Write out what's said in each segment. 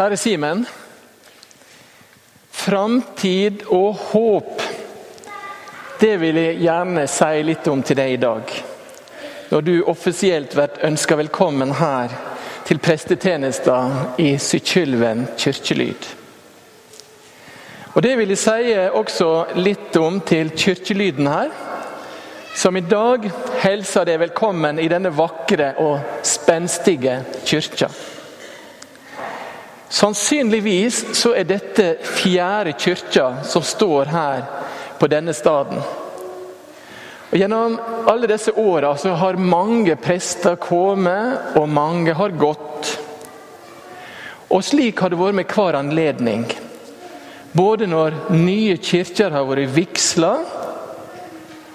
Kjære Simen. Framtid og håp. Det vil jeg gjerne si litt om til deg i dag. Når du offisielt blir ønska velkommen her til prestetjenesten i Sykkylven kirkelyd. Og Det vil jeg si også litt om til kirkelyden her, som i dag hilser deg velkommen i denne vakre og spenstige kirka. Sannsynligvis så er dette fjerde kirka som står her på denne staden. Og Gjennom alle disse åra har mange prester kommet, og mange har gått. Og slik har det vært med hver anledning. Både når nye kirker har vært vigsla,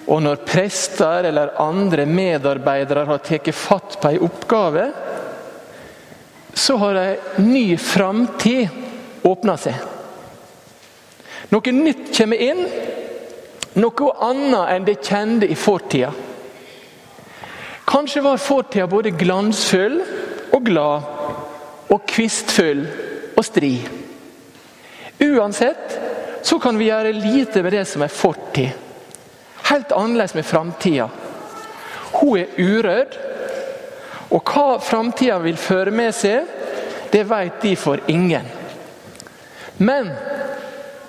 og når prester eller andre medarbeidere har tatt fatt på en oppgave, så har ei ny framtid åpna seg. Noe nytt kommer inn, noe annet enn det kjente i fortida. Kanskje var fortida både glansfull og glad, og kvistfull og stri. Uansett så kan vi gjøre lite med det som er fortid. Helt annerledes med framtida. Hun er urørt, og hva framtida vil føre med seg, det vet de for ingen. Men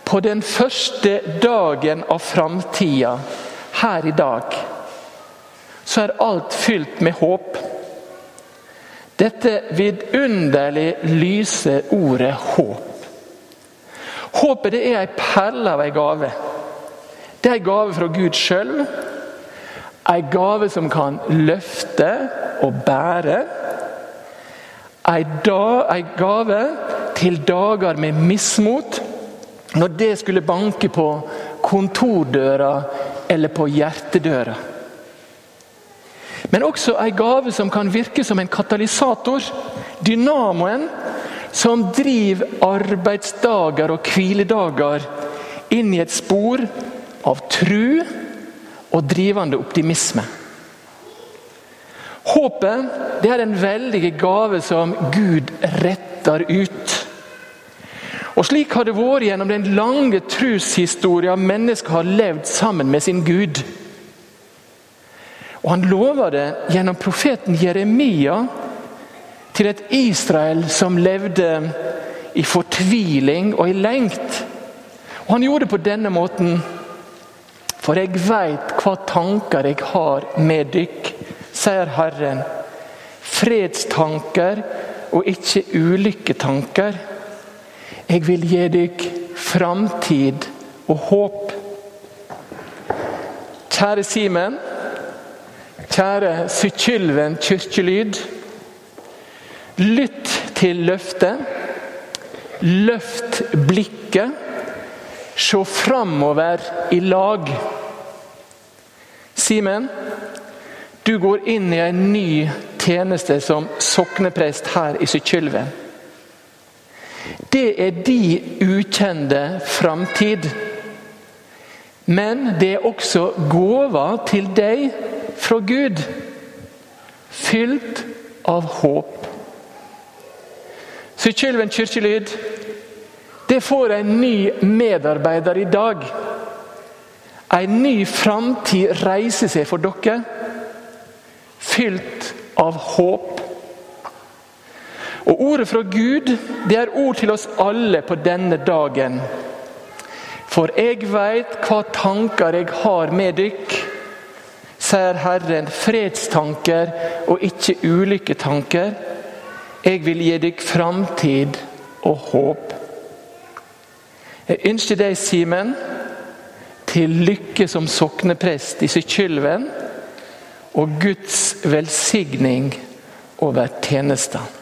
på den første dagen av framtida, her i dag, så er alt fylt med håp. Dette vidunderlig lyse ordet håp. Håpet det er ei perle av ei gave. Det er ei gave fra Gud sjøl. Ei gave som kan løfte og bære. Ei, da, ei gave til dager med mismot, når det skulle banke på kontordøra eller på hjertedøra. Men også ei gave som kan virke som en katalysator. Dynamoen som driver arbeidsdager og hviledager inn i et spor av tru og drivende optimisme. Håpet det er en veldig gave som Gud retter ut. Og Slik har det vært gjennom den lange troshistoria mennesket har levd sammen med sin Gud. Og Han lover det gjennom profeten Jeremia til et Israel som levde i fortviling og i lengt. Og Han gjorde det på denne måten. For jeg veit hva tanker jeg har med dykk, sier Herren. Fredstanker og ikke ulykketanker. Jeg vil gi dykk framtid og håp. Kjære Simen, kjære Sykkylven kirkelyd. Lytt til løftet. Løft blikket. Se framover i lag. Simen, du går inn i en ny tjeneste som sokneprest her i Sykkylven. Det er de ukjente framtid. Men det er også gåva til deg fra Gud, fylt av håp. Sykkylven kirkelyd, det får en ny medarbeider i dag. En ny framtid reiser seg for dere, fylt av håp. Og Ordet fra Gud det er ord til oss alle på denne dagen. For jeg veit hva tanker jeg har med dykk, sier Herren. Fredstanker og ikke ulykketanker. Jeg vil gi dykk framtid og håp. Jeg ønsker deg, Simen, til lykke som sokneprest i Sykkylven og Guds velsigning over tjenesten.